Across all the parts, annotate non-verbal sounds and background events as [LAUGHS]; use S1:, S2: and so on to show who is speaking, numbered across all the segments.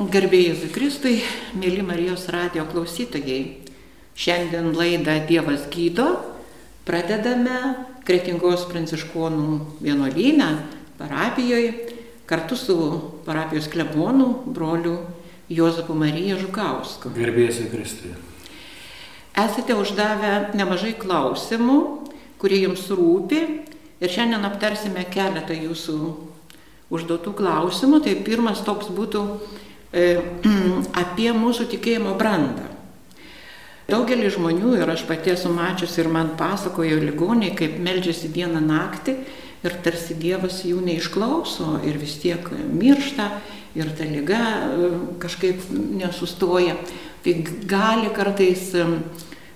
S1: Garbėjai Kristui, mėly Marijos radio klausytojai. Šiandien laidą Dievas gydo pradedame Kretingos pranciškonų vienuolynę parapijoje kartu su parapijos klebonu broliu Jozapu Marija Žukausku.
S2: Garbėjai Kristui.
S1: Esate uždavę nemažai klausimų, kurie jums rūpi ir šiandien aptarsime keletą jūsų užduotų klausimų. Tai pirmas toks būtų [CLEARS THROAT] apie mūsų tikėjimo brandą. Daugelis žmonių ir aš pati esu mačius ir man pasakojo ligoniai, kaip meldžiasi dieną naktį ir tarsi Dievas jų neišklauso ir vis tiek miršta ir ta lyga e, kažkaip nesustoja. Tai gali kartais e,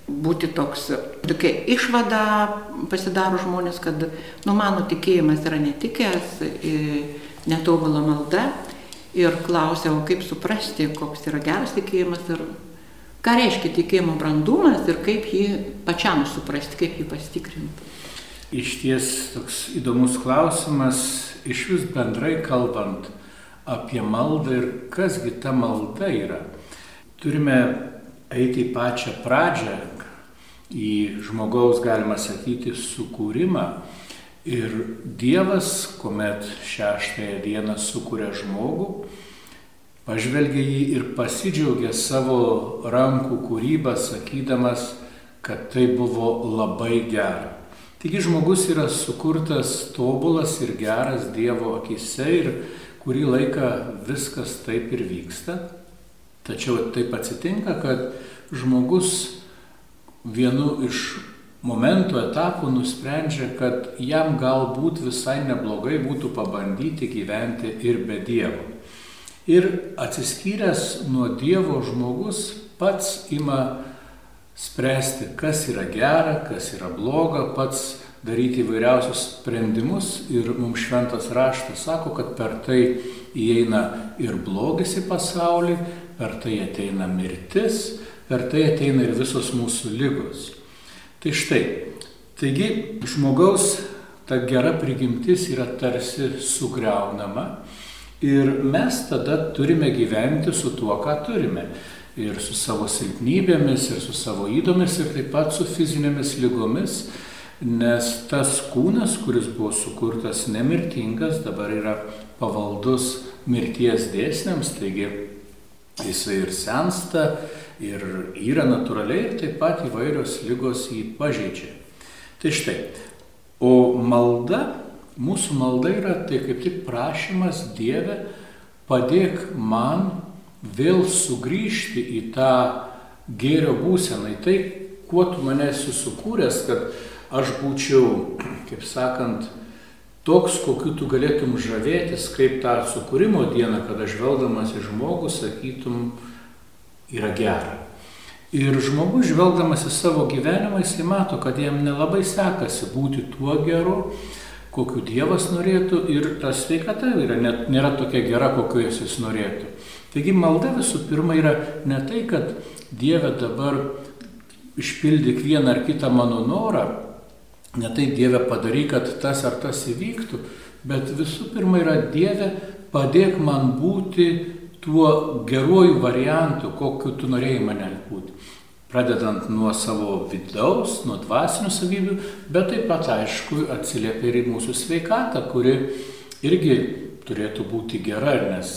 S1: būti toks, tokia išvada pasidaro žmonės, kad nu, mano tikėjimas yra netikęs, netobula malda ir klausė, o kaip suprasti, koks yra geras tikėjimas ir ką reiškia tikėjimo brandumas ir kaip jį pačiam suprasti, kaip jį pasitikrinti.
S2: Iš ties toks įdomus klausimas, iš vis bendrai kalbant apie maldą ir kasgi ta malda yra. Turime eiti į pačią pradžią, į žmogaus, galima sakyti, sukūrimą Ir Dievas, kuomet šeštąją dieną sukuria žmogų, pažvelgia jį ir pasidžiaugia savo rankų kūrybą, sakydamas, kad tai buvo labai gera. Taigi žmogus yra sukurtas tobulas ir geras Dievo akise ir kurį laiką viskas taip ir vyksta. Tačiau taip atsitinka, kad žmogus vienu iš momentų, etapų nusprendžia, kad jam galbūt visai neblogai būtų pabandyti gyventi ir be Dievo. Ir atsiskyręs nuo Dievo žmogus pats ima spręsti, kas yra gera, kas yra bloga, pats daryti įvairiausius sprendimus ir mums šventas raštas sako, kad per tai įeina ir blogis į pasaulį, per tai ateina mirtis, per tai ateina ir visos mūsų lygos. Tai štai, taigi žmogaus ta gera prigimtis yra tarsi sugriaunama ir mes tada turime gyventi su tuo, ką turime. Ir su savo silpnybėmis, ir su savo įdomis, ir taip pat su fizinėmis lygomis, nes tas kūnas, kuris buvo sukurtas nemirtingas, dabar yra pavaldus mirties dėsniams, taigi jisai ir sensta, ir yra natūraliai ir taip pat įvairios lygos jį pažeidžia. Tai štai, o malda, mūsų malda yra tai kaip tik prašymas Dieve, padėk man vėl sugrįžti į tą gėrio būseną, į tai, kuo tu mane esi sukūręs, kad aš būčiau, kaip sakant, toks, kokiu tu galėtum žavėtis, kaip tą sukūrimo dieną, kada žvelgdamas į žmogų sakytum, yra gera. Ir žmogus žvelgdamas į savo gyvenimą, jisai mato, kad jam nelabai sekasi būti tuo geru, kokiu Dievas norėtų ir ta sveikata yra, net nėra tokia gera, kokiu jis norėtų. Taigi malda visų pirma yra ne tai, kad Dieve dabar išpildyk vieną ar kitą mano norą, ne taip Dieve padaryk, kad tas ar tas įvyktų, bet visų pirma yra Dieve padėk man būti tuo geruoju variantu, kokiu tu norėjai mane būti. Pradedant nuo savo vidaus, nuo dvasinių savybių, bet taip pat aišku atsiliepia ir į mūsų sveikatą, kuri irgi turėtų būti gera, nes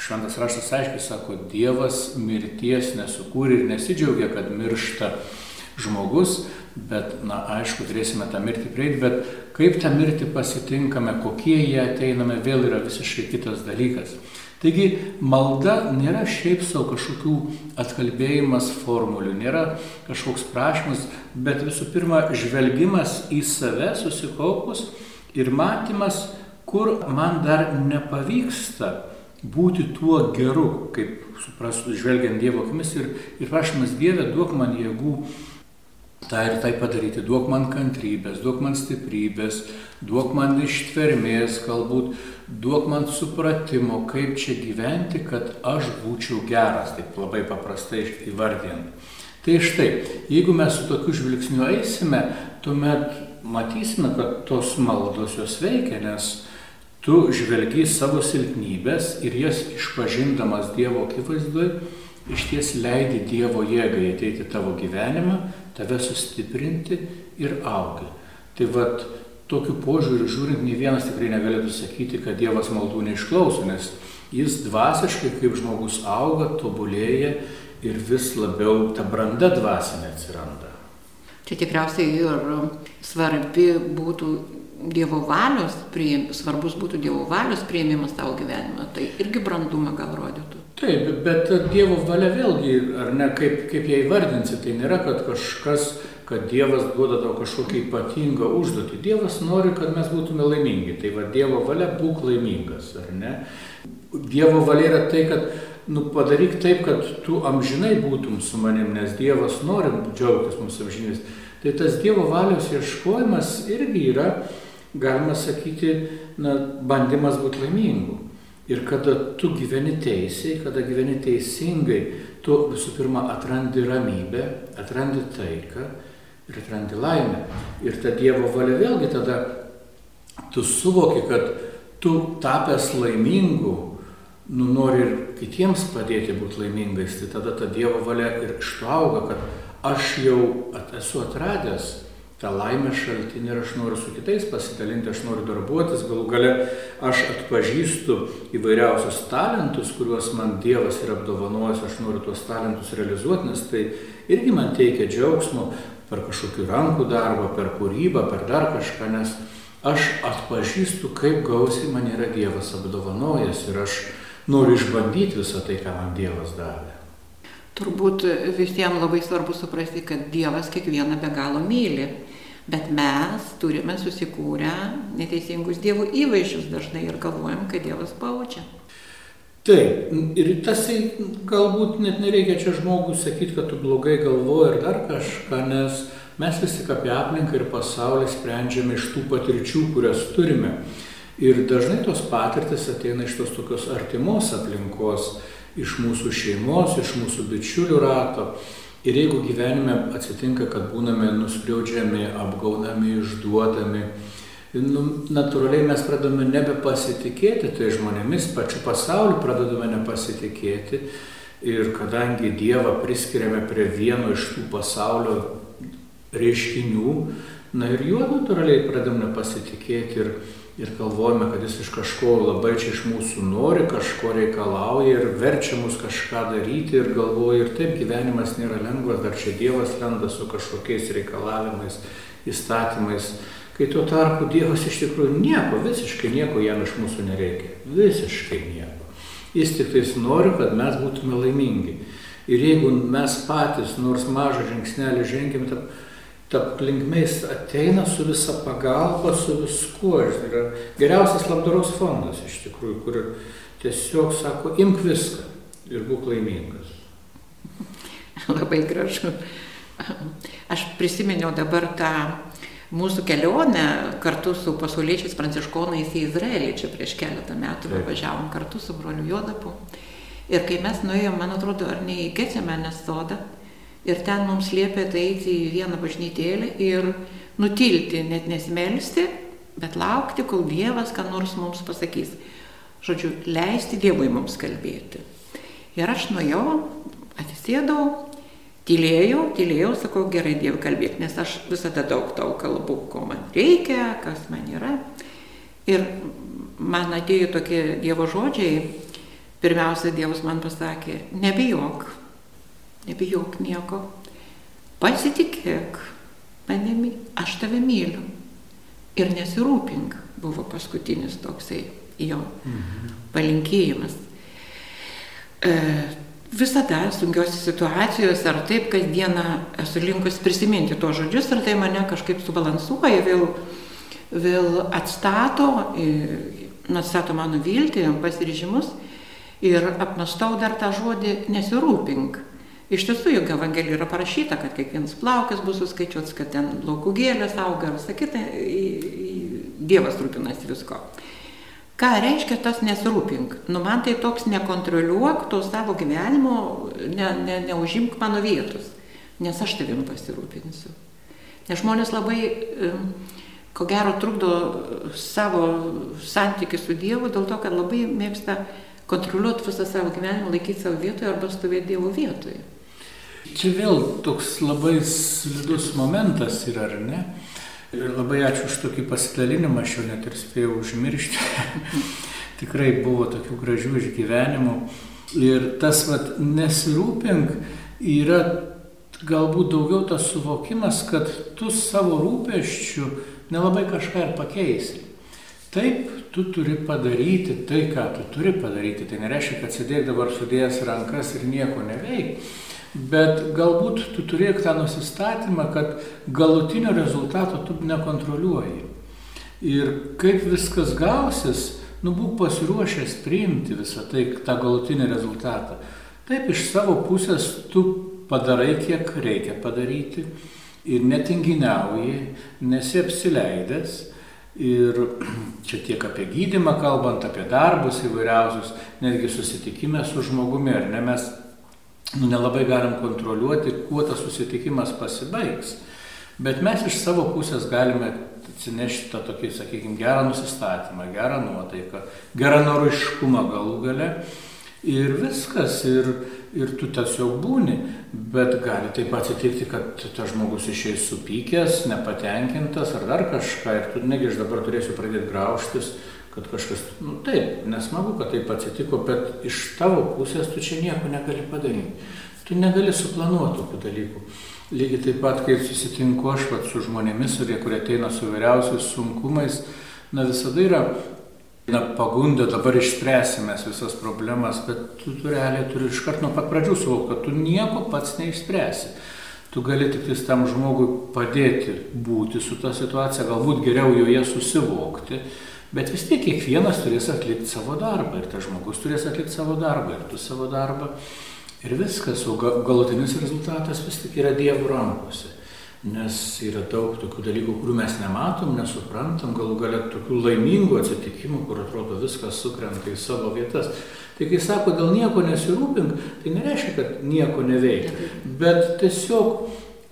S2: šventas raštas aiškiai sako, Dievas mirties nesukūrė ir nesidžiaugia, kad miršta žmogus, bet, na, aišku, turėsime tą mirtį prieiti, bet kaip tą mirtį pasitinkame, kokie jie ateiname, vėl yra visiškai kitas dalykas. Taigi malda nėra šiaip savo kažkokių atkalbėjimas formulių, nėra kažkoks prašymas, bet visų pirma žvelgimas į save susikaupus ir matymas, kur man dar nepavyksta būti tuo geru, kaip suprastų, žvelgiant Dievo akimis ir, ir prašymas Dieve, duok man jėgų tą ir tai padaryti, duok man kantrybės, duok man stiprybės, duok man ištvermės, galbūt duok man supratimo, kaip čia gyventi, kad aš būčiau geras, taip labai paprastai įvardinant. Tai štai, jeigu mes su tokiu žvilgsniu eisime, tuomet matysime, kad tos maldos jos veikia, nes tu žvelgi savo silpnybės ir jas išpažindamas Dievo akivaizdoje, iš ties leidi Dievo jėgai ateiti tavo gyvenimą, tave sustiprinti ir augi. Tai vad, tokiu požiūriu žiūrint, nei vienas tikrai negalėtų sakyti, kad Dievas maldų neišklauso, nes jis dvasiškai kaip žmogus auga, tobulėja ir vis labiau ta branda dvasinė atsiranda.
S1: Čia tikriausiai ir svarbi būtų Dievo valios, priim, svarbus būtų Dievo valios prieimimas tavo gyvenime, tai irgi brandumą gal rodytų.
S2: Taip, bet Dievo valia vėlgi, ar ne, kaip, kaip ją įvardinsi, tai nėra, kad kažkas, kad Dievas duoda tau kažkokią ypatingą užduotį. Dievas nori, kad mes būtume laimingi. Tai va Dievo valia būk laimingas, ar ne? Dievo valia yra tai, kad nu, padaryk taip, kad tu amžinai būtum su manim, nes Dievas nori džiaugtis mūsų amžinės. Tai tas Dievo valios ieškojimas irgi yra galima sakyti, na, bandymas būti laimingu. Ir kada tu gyveni teisiai, kada gyveni teisingai, tu visų pirma atrandi ramybę, atrandi taiką ir atrandi laimę. Ir ta Dievo valia vėlgi tada tu suvoki, kad tu tapęs laimingu, nu nori ir kitiems padėti būti laimingais, tai tada ta Dievo valia ir išauga, kad aš jau at, esu atradęs tą laimės šaltinį ir aš noriu su kitais pasidalinti, aš noriu darbuotis, galų gale aš atpažįstu įvairiausius talentus, kuriuos man Dievas yra apdovanojęs, aš noriu tuos talentus realizuoti, nes tai irgi man teikia džiaugsmo per kažkokį rankų darbą, per kūrybą, per dar kažką, nes aš atpažįstu, kaip gausiai man yra Dievas apdovanojęs ir aš noriu išbandyti visą tai, ką man Dievas davė.
S1: Turbūt visiems labai svarbu suprasti, kad Dievas kiekvieną be galo myli. Bet mes turime susikūrę neteisingus dievų įvaizdžius dažnai ir galvojam, kad Dievas baudžia.
S2: Taip, ir tas galbūt net nereikia čia žmogui sakyti, kad tu blogai galvoji ir dar kažką, nes mes vis tik apie aplinką ir pasaulį sprendžiame iš tų patirčių, kurias turime. Ir dažnai tos patirtis ateina iš tos tokios artimos aplinkos, iš mūsų šeimos, iš mūsų bičiulių rato. Ir jeigu gyvenime atsitinka, kad būname nuskriaudžiami, apgaunami, išduodami, nu, natūraliai mes pradame nebepasitikėti tai žmonėmis, pačiu pasauliu pradedame nepasitikėti. Ir kadangi Dievą priskiriame prie vieno iš tų pasaulio reiškinių, na ir juo natūraliai pradedame nepasitikėti. Ir, ir galvojame, kad jis iš kažko labai čia iš mūsų nori, kažko reikalauja ir verčia mus kažką daryti ir galvoja, ir taip gyvenimas nėra lengvas, dar čia Dievas lenda su kažkokiais reikalavimais, įstatymais, kai tuo tarpu Dievas iš tikrųjų nieko, visiškai nieko jam iš mūsų nereikia, visiškai nieko. Jis tik tais nori, kad mes būtume laimingi. Ir jeigu mes patys nors mažą žingsnelį žengėm, tad ta linkmės ateina su visa pagalba, su viskuo. Yra geriausias labdaros fondas iš tikrųjų, kur tiesiog sako, imk viską ir būk laimingas. [LAUGHS]
S1: Labai gražu. Aš prisiminiau dabar tą mūsų kelionę kartu su pasauliečiais pranciškonais į Izraelį. Čia prieš keletą metų Taip. važiavom kartu su broliu Jodapu. Ir kai mes nuėjom, man atrodo, ar ne į Getsemenės sodą, Ir ten mums liepė tai eiti į vieną bažnytėlį ir nutilti, net nesimelsti, bet laukti, kol Dievas ką nors mums pasakys. Žodžiu, leisti Dievui mums kalbėti. Ir aš nuėjau, atsisėdau, tylėjau, tylėjau, sakau, gerai Dievui kalbėk, nes aš visada daug tau kalbu, ko man reikia, kas man yra. Ir man atėjo tokie Dievo žodžiai. Pirmiausia, Dievas man pasakė, nebijok, nebijok nieko, pasitikėk manimi, aš tave myliu ir nesirūpink, buvo paskutinis toksai jo mhm. palinkėjimas. E, visada sunkiose situacijose ar taip kasdieną esu linkus prisiminti tuos žodžius ir tai mane kažkaip subalansuoja, vėl, vėl atstato, atstato mano viltį, pasiryžimus ir apmastau dar tą žodį nesirūpink. Iš tiesų, juk Evangelijoje yra parašyta, kad kiekvienas plaukas bus suskaičiuotas, kad ten laukų gėlės auga, visą kitą, Dievas rūpinasi visko. Ką reiškia tas nesirūpink? Nu, man tai toks nekontroliuok to savo gyvenimo, ne, ne, neužimk mano vietos, nes aš tavim pasirūpinsiu. Nes žmonės labai ko gero trukdo savo santykių su Dievu dėl to, kad labai mėgsta kontroliuoti visą savo gyvenimą, laikyti savo vietoje arba stovėti Dievo vietoje.
S2: Čia vėl toks labai slidus momentas yra, ar ne? Ir labai ačiū už tokį pasidalinimą, aš jau net ir spėjau užmiršti. [LAUGHS] Tikrai buvo tokių gražių išgyvenimų. Ir tas vat, nesirūpink yra galbūt daugiau tas suvokimas, kad tu savo rūpeščių nelabai kažką ir pakeisi. Taip, tu turi padaryti tai, ką tu turi padaryti. Tai nereiškia, kad sėdėk dabar sudėjęs rankas ir nieko neveik. Bet galbūt tu turėk tą nusistatymą, kad galutinio rezultato tu nekontroliuoji. Ir kaip viskas gausis, nu būk pasiruošęs priimti visą tai, tą galutinį rezultatą. Taip iš savo pusės tu padarai, kiek reikia padaryti ir netinginiauji, nesi apsileidęs Ir [CLEARS THROAT] čia tiek apie gydimą kalbant, apie darbus įvairiausius, netgi susitikime su žmogumi, ar ne mes nu, nelabai galim kontroliuoti, kuo tas susitikimas pasibaigs. Bet mes iš savo pusės galime atsinešti tą tokį, sakykime, gerą nusistatymą, gerą nuotaiką, gerą noriškumą galų gale. Ir viskas, ir, ir tu tiesiog būni, bet gali taip atsitikti, kad tas žmogus išeis supykęs, nepatenkintas ar dar kažką ir tu negi aš dabar turėsiu pradėti graužtis, kad kažkas, nu taip, nesmagu, kad taip atsitiko, bet iš tavo pusės tu čia nieko negali padaryti. Tu negali suplanuoti tokių dalykų. Lygiai taip pat, kai susitinku aš pat su žmonėmis, kurie ateina su vyriausiais sunkumais, na visada yra na, pagunda, dabar išspręsime visas problemas, bet tu, tu realiai turi iš karto nuo pat pradžių suvokti, kad tu nieko pats neišspręsi. Tu gali tik tam žmogui padėti būti su ta situacija, galbūt geriau joje susivokti, bet vis tiek kiekvienas turės atlikti savo darbą ir tas žmogus turės atlikti savo darbą ir tu savo darbą. Ir viskas, o galutinis rezultatas vis tik yra Dievo rankose nes yra daug tokių dalykų, kurių mes nematom, nesuprantam, galų galia tokių laimingų atsitikimų, kur atrodo viskas sukrenta į savo vietas. Tai kai sako, dėl nieko nesirūpink, tai nereiškia, kad nieko neveikia, bet tiesiog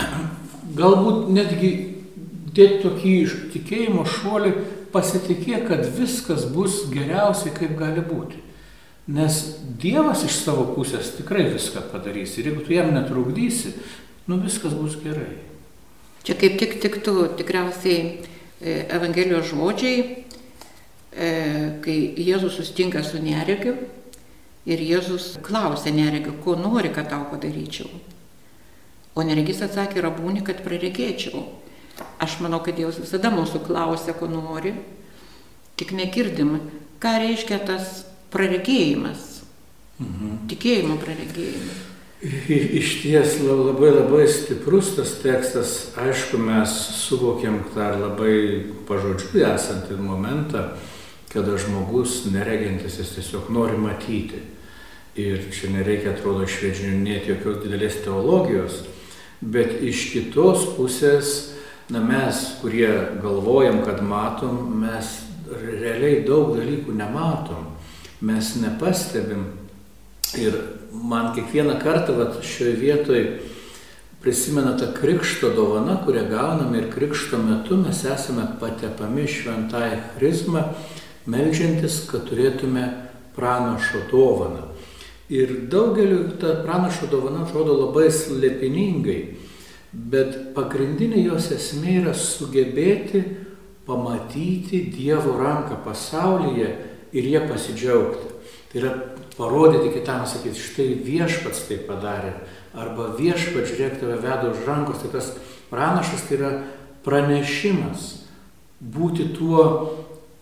S2: [CLEARS THROAT] galbūt netgi dėti tokį tikėjimo šuolį, pasitikė, kad viskas bus geriausiai, kaip gali būti. Nes Dievas iš savo pusės tikrai viską padarys ir jeigu tu jam netrukdysi, nu viskas bus gerai.
S1: Čia kaip tik tiktų tikriausiai e, Evangelijos žodžiai, e, kai Jėzus sustinka su neregiu ir Jėzus klausia neregiu, ko nori, kad tau padaryčiau. O neregis atsakė, rabūni, kad praregėčiau. Aš manau, kad Dievas visada mūsų klausia, ko nori, tik negirdim, ką reiškia tas praregėjimas, mhm. tikėjimo praregėjimas.
S2: Iš ties labai labai stiprus tas tekstas, aišku, mes suvokiam tą labai pažodžiui esantį momentą, kada žmogus neregintis jis tiesiog nori matyti. Ir čia nereikia, atrodo, išvedžinėti jokios didelės teologijos, bet iš kitos pusės, na mes, kurie galvojam, kad matom, mes realiai daug dalykų nematom, mes nepastebim. Ir man kiekvieną kartą vat, šioje vietoje prisimena ta krikšto dovana, kurią gauname ir krikšto metu mes esame patepami šventąją charizmą, melžiantis, kad turėtume pranašo dovaną. Ir daugeliu ta pranašo dovana atrodo labai slėpiningai, bet pagrindinė jos esmė yra sugebėti pamatyti Dievo ranką pasaulyje ir jie pasidžiaugti. Tai yra parodyti kitam, sakyti, štai viešpats tai padarė, arba viešpats, žiūrėk, tave veda už rankos, tai tas pranašas tai yra pranešimas, būti tuo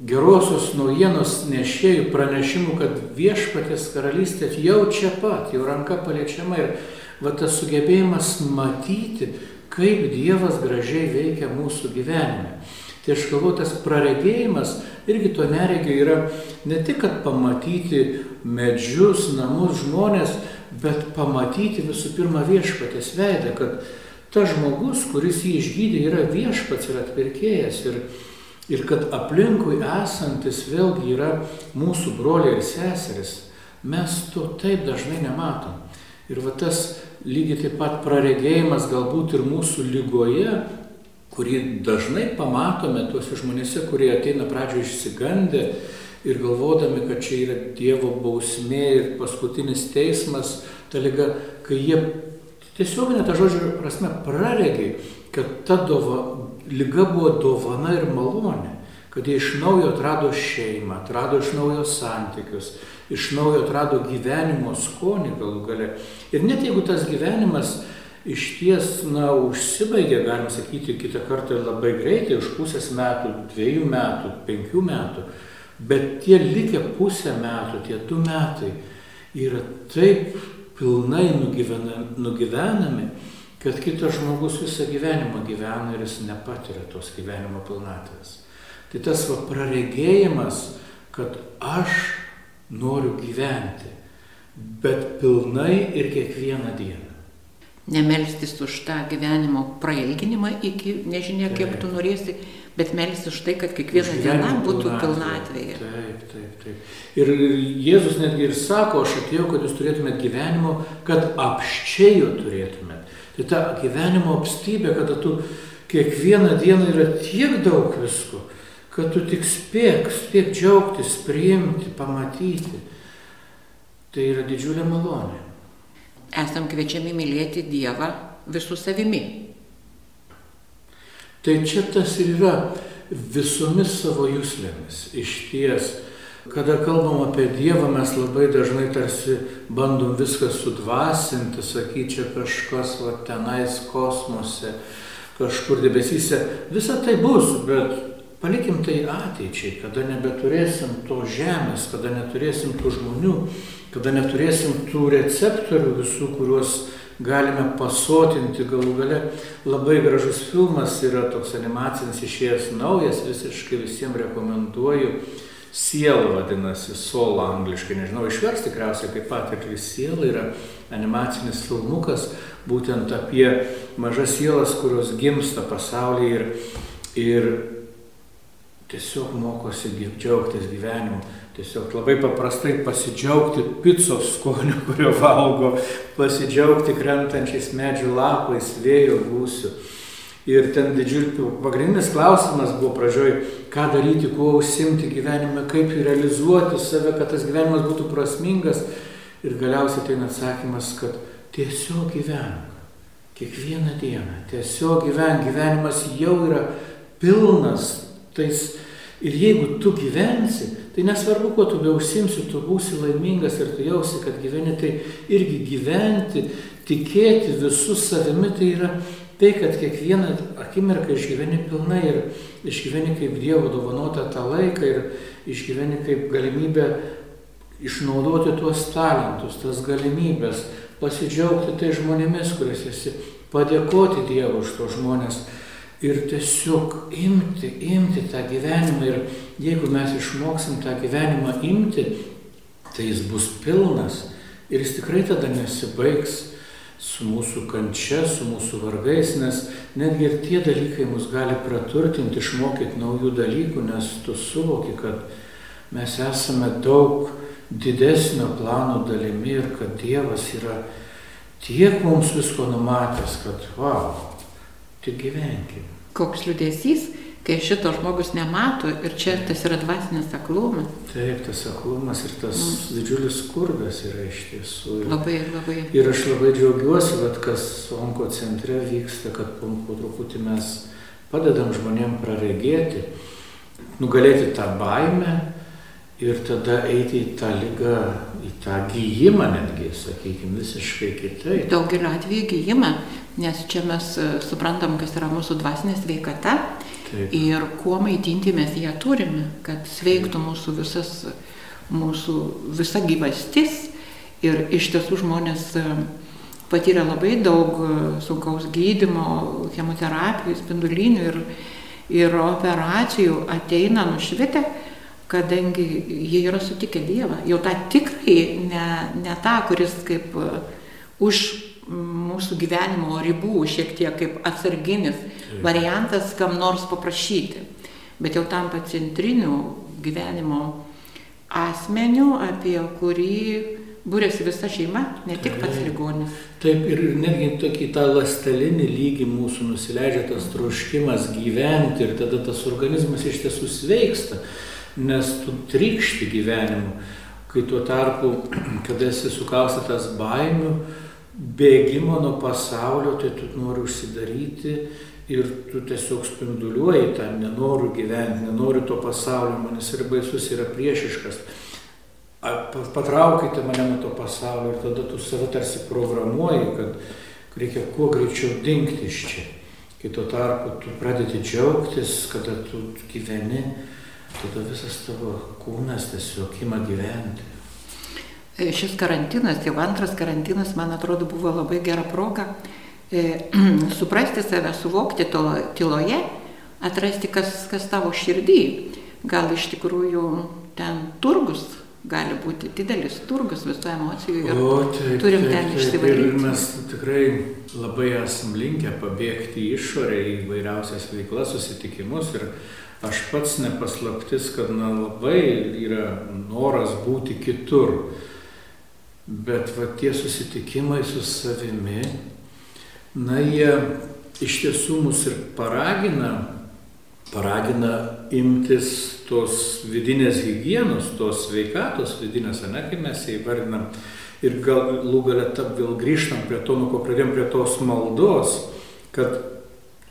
S2: gerosios naujienos nešėjų pranešimu, kad viešpatės karalystė jau čia pat, jau ranka paliečiama ir va tas sugebėjimas matyti, kaip Dievas gražiai veikia mūsų gyvenime. Tai aš galvoju, tas praregėjimas irgi to neregio yra ne tik, kad pamatyti medžius, namus, žmonės, bet pamatyti visų pirma viešpatės veidą, kad tas žmogus, kuris jį išgydė, yra viešpats ir atpirkėjas ir, ir kad aplinkui esantis vėlgi yra mūsų broliai ir seseris. Mes to taip dažnai nematom. Ir va tas lygiai taip pat praregėjimas galbūt ir mūsų lygoje, kurį dažnai pamatome tuose žmonėse, kurie ateina pradžioje išsigandę ir galvodami, kad čia yra Dievo bausmė ir paskutinis teismas, ta lyga, kai jie tiesiog net tą žodžio prasme praregi, kad ta dova, lyga buvo dovana ir malonė, kad jie iš naujo atrado šeimą, atrado iš naujo santykius, iš naujo atrado gyvenimo skonį galų gale. Ir net jeigu tas gyvenimas iš ties, na, užsibaigė, galim sakyti, kitą kartą labai greitai, už pusės metų, dviejų metų, penkių metų, bet tie likę pusę metų, tie du metai yra taip pilnai nugyvenami, nugyvenami kad kitas žmogus visą gyvenimą gyvena ir jis nepatiria tos gyvenimo pilnatvės. Tai tas va praregėjimas, kad aš noriu gyventi, bet pilnai ir kiekvieną dieną.
S1: Nemelstis už tą gyvenimo prailginimą iki nežinia, kiek tu norėsi, bet melstis už tai, kad kiekviena diena būtų pilnatvėje.
S2: Taip, taip, taip. Ir Jėzus netgi ir sako, aš atėjau, kad jūs turėtumėt gyvenimo, kad apščiai jo turėtumėt. Tai ta gyvenimo apstybė, kada tu kiekvieną dieną yra tiek daug visko, kad tu tik spėk, spėk džiaugtis, priimti, pamatyti. Tai yra didžiulė malonė.
S1: Esam kviečiami mylėti Dievą visų savimi.
S2: Tai čia tas ir yra visomis savo jūslėmis. Iš ties, kada kalbam apie Dievą, mes labai dažnai tarsi bandom viską sudvasinti, sakyti, čia kažkas va tenais kosmose, kažkur debesyse. Visa tai bus, bet Palikim tai ateičiai, kada nebeturėsim to žemės, kada neturėsim tų žmonių, kada neturėsim tų receptorių visų, kuriuos galime pasotinti galų gale. Labai gražus filmas yra toks animacinis išėjęs naujas, visiškai visiems rekomenduoju. Siela vadinasi, Soul angliškai, nežinau, išvers tikriausiai taip pat, ir siela yra animacinis filmukas, būtent apie mažas sielas, kurios gimsta pasaulyje ir, ir tiesiog mokosi džiaugtis gyvenimu, tiesiog labai paprastai pasidžiaugti picos skoniu, [LAUGHS] kurio valgo, pasidžiaugti krentančiais medžių lapais, vėjo gūsiu. Ir ten didžiulis, pagrindinis klausimas buvo pradžioj, ką daryti, kuo užsimti gyvenime, kaip realizuoti save, kad tas gyvenimas būtų prasmingas. Ir galiausiai tai atsakymas, kad tiesiog gyvenk. Kiekvieną dieną. Tiesiog gyvenk. Gyvenimas jau yra pilnas tais, ir jeigu tu gyvensi, tai nesvarbu, kuo tu beužsimsi, tu būsi laimingas ir tu jausi, kad gyveni, tai irgi gyventi, tikėti visų savimi, tai yra tai, kad kiekvieną akimirką išgyveni pilnai ir išgyveni kaip Dievo dovanota tą laiką ir išgyveni kaip galimybę išnaudoti tuos talentus, tas galimybės, pasidžiaugti tai žmonėmis, kuriuos esi, padėkoti Dievui už tos žmonės ir tiesiog imti, imti tą gyvenimą. Ir jeigu mes išmoksim tą gyvenimą imti, tai jis bus pilnas. Ir jis tikrai tada nesibaigs su mūsų kančia, su mūsų vargais, nes netgi ir tie dalykai mus gali praturtinti, išmokyti naujų dalykų, nes tu suvoki, kad mes esame daug didesnio plano dalimi ir kad Dievas yra tiek mums visko numatęs, kad wow, tik gyvenkim.
S1: Koks liūdėsys, kai šito žmogus nemato ir čia tas yra dvasinis aklumas.
S2: Taip, tas aklumas ir tas mm. didžiulis skurdas yra iš tiesų.
S1: Ir, labai, labai.
S2: Ir aš labai džiaugiuosi, kad kas onko centre vyksta, kad po, po truputį mes padedam žmonėm praregėti, nugalėti tą baimę ir tada eiti į tą lygą, į tą gyjimą netgi, sakykime, visiškai kitaip.
S1: Daugelio atveju gyjimą, nes čia mes e, suprantam, kas yra mūsų dvasinė sveikata Taip. ir kuo maitinti mes ją turime, kad sveiktų mūsų visas, mūsų visa gyvastis. Ir iš tiesų žmonės e, patyrė labai daug e, sunkaus gydimo, chemoterapijų, spindulinių ir, ir operacijų ateina nušvitę kadangi jie yra sutikę Dievą, jau tą tikrai, ne, ne tą, kuris kaip už mūsų gyvenimo ribų, šiek tiek kaip atsarginis variantas kam nors paprašyti, bet jau tampa centriniu gyvenimo asmeniu, apie kurį būrėsi visa šeima, ne tik pats ligonis.
S2: Taip ir netgi tokį tą lastelinį lygį mūsų nusileidžia tas troškimas gyventi ir tada tas organizmas iš tiesų sveiksta, nes tu trykšti gyvenimu, kai tuo tarpu, [CLEARS THROAT] kada esi sukaustytas baimių, bėgimo nuo pasaulio, tai tu nori užsidaryti ir tu tiesiog spinduliuoji tą nenorų gyventi, nenori to pasaulio, manis yra baisus, yra priešiškas. Patraukite mane nuo to pasaulio ir tada tu save tarsi programuoji, kad reikia kuo greičiau dingti iš čia. Kai tuo tarpu tu pradedi džiaugtis, kada tu gyveni, tada visas tavo kūnas tiesiog ima gyventi.
S1: Šis karantinas, jau antras karantinas, man atrodo, buvo labai gera proga E, [CLEARS THROAT] suprasti save, suvokti tyloje, atrasti, kas, kas tavo širdį. Gal iš tikrųjų ten turgus gali būti didelis turgus visų emocijų ir o, taip, turim taip, ten išsivalyti.
S2: Ir mes tikrai labai esam linkę pabėgti į išorę į vairiausias veiklas, susitikimus ir aš pats nepaslaptis, kad na, labai yra noras būti kitur. Bet va tie susitikimai su savimi, na, jie iš tiesų mus ir paragina, paragina imtis tos vidinės hygienos, tos sveikatos vidinės, ne, kaip mes ją įvardinam. Ir galų galę vėl grįžtam prie to, nuo ko pradėjom, prie tos maldos, kad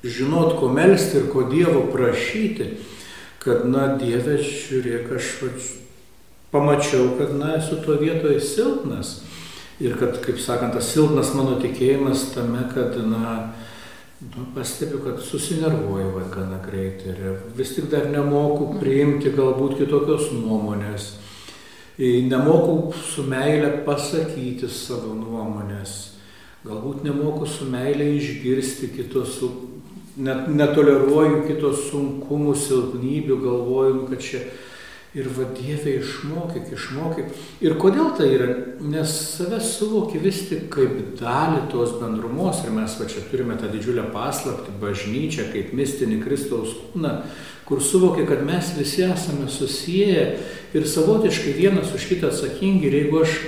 S2: žinot, ko melstį ir ko Dievo prašyti, kad, na, Dieve, žiūrėk, aš pamačiau, kad, na, esu tuo vietoje silpnas Ir kad, kaip sakant, tas silpnas mano tikėjimas tame, kad, na, nu, pastebiu, kad susinervuoju gana greitai ir vis tik dar nemoku priimti galbūt kitokios nuomonės. Nemoku su meilė pasakyti savo nuomonės. Galbūt nemoku su meilė išgirsti kitos, net netoleruoju kitos sunkumų, silpnybių, galvoju, nu, kad čia Ir va Dieve išmokyk, išmokyk. Ir kodėl tai yra? Nes save suvoki vis tik kaip dalį tos bendrumos. Ir mes va čia turime tą didžiulę paslapti, bažnyčią, kaip mistinį Kristaus kūną, kur suvoki, kad mes visi esame susiję ir savotiškai vienas už kitą atsakingi. Ir jeigu aš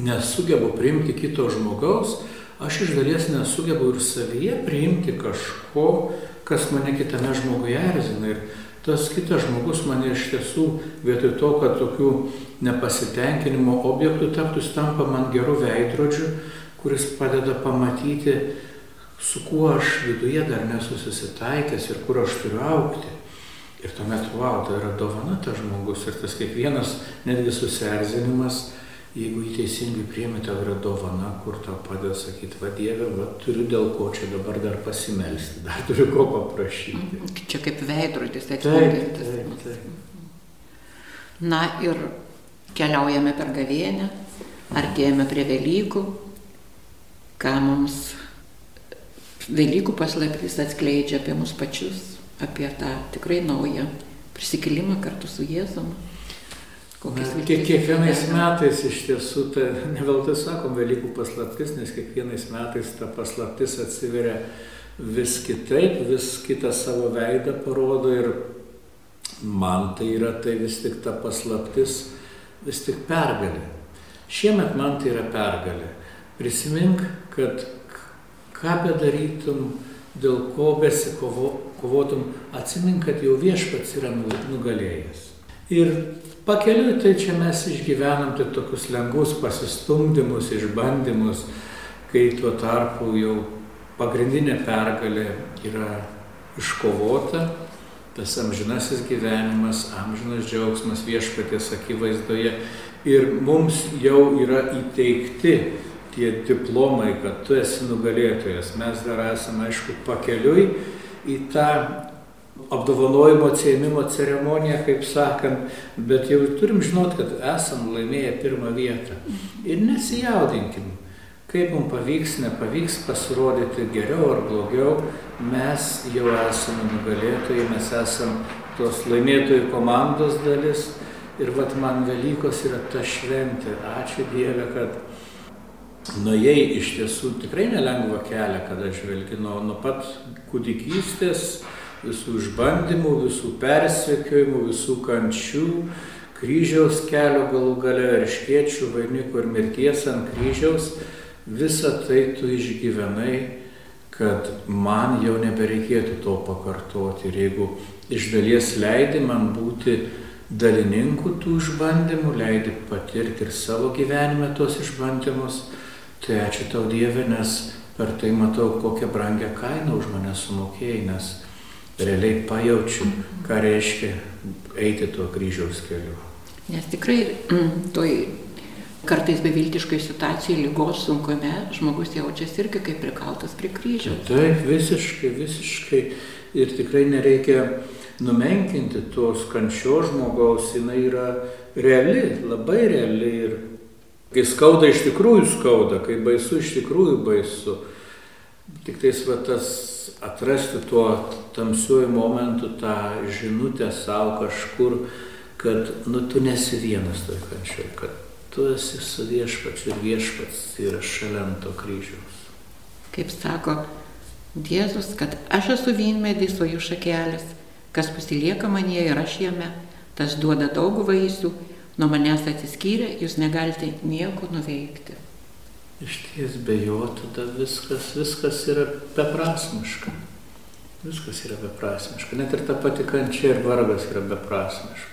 S2: nesugebu priimti kito žmogaus, aš iš dalies nesugebu ir savyje priimti kažko, kas mane kitame žmoguje erzina. Ir tas kitas žmogus mane iš tiesų vietoj to, kad tokių nepasitenkinimo objektų taptų, tampa man gerų veidrodžių, kuris padeda pamatyti, su kuo aš viduje dar nesusitaikęs ir kur aš turiu aukti. Ir tuomet, wow, tai yra dovana tas žmogus ir tas kiekvienas netgi susierzinimas jeigu jį teisingai priemi, tau yra dovana, kur tau padeda sakyti, va Dieve, va turiu dėl ko čia dabar dar pasimelsti, dar turiu ko paprašyti.
S1: Mhm. Čia kaip veidrodis, atspindintis. Taip, taip, taip. Na ir keliaujame per gavėnę, artėjame prie Velykų, ką mums Velykų paslaptis atskleidžia apie mus pačius, apie tą tikrai naują prisikilimą kartu su Jėzumi.
S2: Kiek, kiekvienais metais iš tiesų, tai ne veltui sakom Velykų paslaptis, nes kiekvienais metais ta paslaptis atsiveria vis kitaip, vis kitą savo veidą parodo ir man tai yra tai vis tik ta paslaptis, vis tik pergalė. Šiemet man tai yra pergalė. Prisimink, kad ką bedarytum, dėl ko besikovotum, atsimink, kad jau viešpats yra nugalėjęs. Ir Pakeliui tai čia mes išgyvenam tai tokius lengvus pasistumdymus, išbandymus, kai tuo tarpu jau pagrindinė pergalė yra iškovota, tas amžinasis gyvenimas, amžinas džiaugsmas viešpatės akivaizdoje ir mums jau yra įteikti tie diplomai, kad tu esi nugalėtojas. Mes dar esame, aišku, pakeliui į tą apdovanojimo atsėmimo ceremonija, kaip sakant, bet jau turim žinot, kad esam laimėję pirmą vietą. Ir nesijaudinkim, kaip mums pavyks, nepavyks pasirodyti geriau ar blogiau, mes jau esame nugalėtojai, mes esame tos laimėtojų komandos dalis. Ir vat man Velykos yra ta šventė. Ačiū Dieve, kad nuėjai iš tiesų tikrai nelengvą kelią, kada žvelgi nuo, nuo pat kūdikystės visų išbandymų, visų persekiojimų, visų kančių, kryžiaus kelio galų gale, erškiečių vainikų ir mirties ant kryžiaus, visą tai tu išgyvenai, kad man jau nebereikėtų to pakartoti. Ir jeigu iš dalies leidi man būti dalininku tų išbandymų, leidi patirti ir savo gyvenime tos išbandymus, tai ačiū tau Dieve, nes per tai matau, kokią brangę kainą už mane sumokėjai, nes realiai pajaučiu, ką reiškia eiti tuo kryžiaus keliu.
S1: Nes tikrai mm, toj kartais beviltiškai situacijai, lygos sunkume, žmogus jaučiasi irgi kaip prikaltas prie kryžiaus.
S2: Taip, visiškai, visiškai. Ir tikrai nereikia numenkinti tos kančios žmogaus, jinai yra reali, labai reali. Ir kai skauda iš tikrųjų skauda, kai baisu iš tikrųjų baisu. Tik tais va tas atrasti tuo tamsiuoju momentu tą žinutę savo kažkur, kad nu tu nesi vienas toj kančioj, kad tu esi su viešpačiu ir viešpats yra šalia to kryžiaus.
S1: Kaip sako Jėzus, kad aš esu vynmedis, o jūs šakelės, kas pasilieka manie ir aš jame, tas duoda daug vaisių, nuo manęs atsiskyrę, jūs negalite nieko nuveikti.
S2: Iš ties be jo tada viskas, viskas yra beprasmiška. Viskas yra beprasmiška. Net ir ta pati kančia ir vargas yra beprasmiška.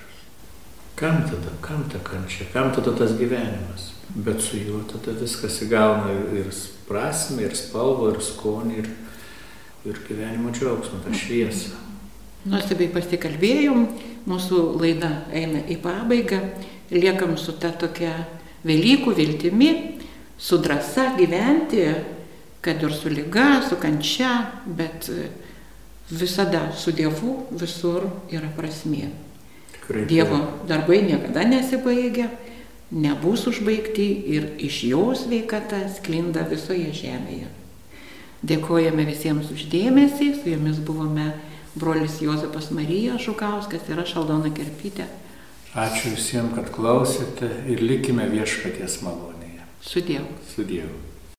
S2: Kam tada, kam ta kančia, kam tada tas gyvenimas? Bet su juo tada viskas įgauna ir prasme, ir spalvą, ir skonį, ir, ir gyvenimo džiaugsmą, tą šviesą.
S1: Nuostabiai pasikalbėjom, mūsų laida eina į pabaigą, liekam su ta tokia Velykų viltimi, su drąsa gyventi, kad ir su lyga, su kančia, bet visada su Dievu visur yra prasmė. Tikrai. Dievo darbai niekada nesibaigia, nebus užbaigti ir iš jos veikata sklinda visoje žemėje. Dėkojame visiems uždėmesį, su jumis buvome brolis Jozapas Marija Žukauskas ir aš Aldona Kerpytė.
S2: Ačiū visiems, kad klausėte ir likime viešpaties malonėje.
S1: Su Dievu.
S2: Su Dievu.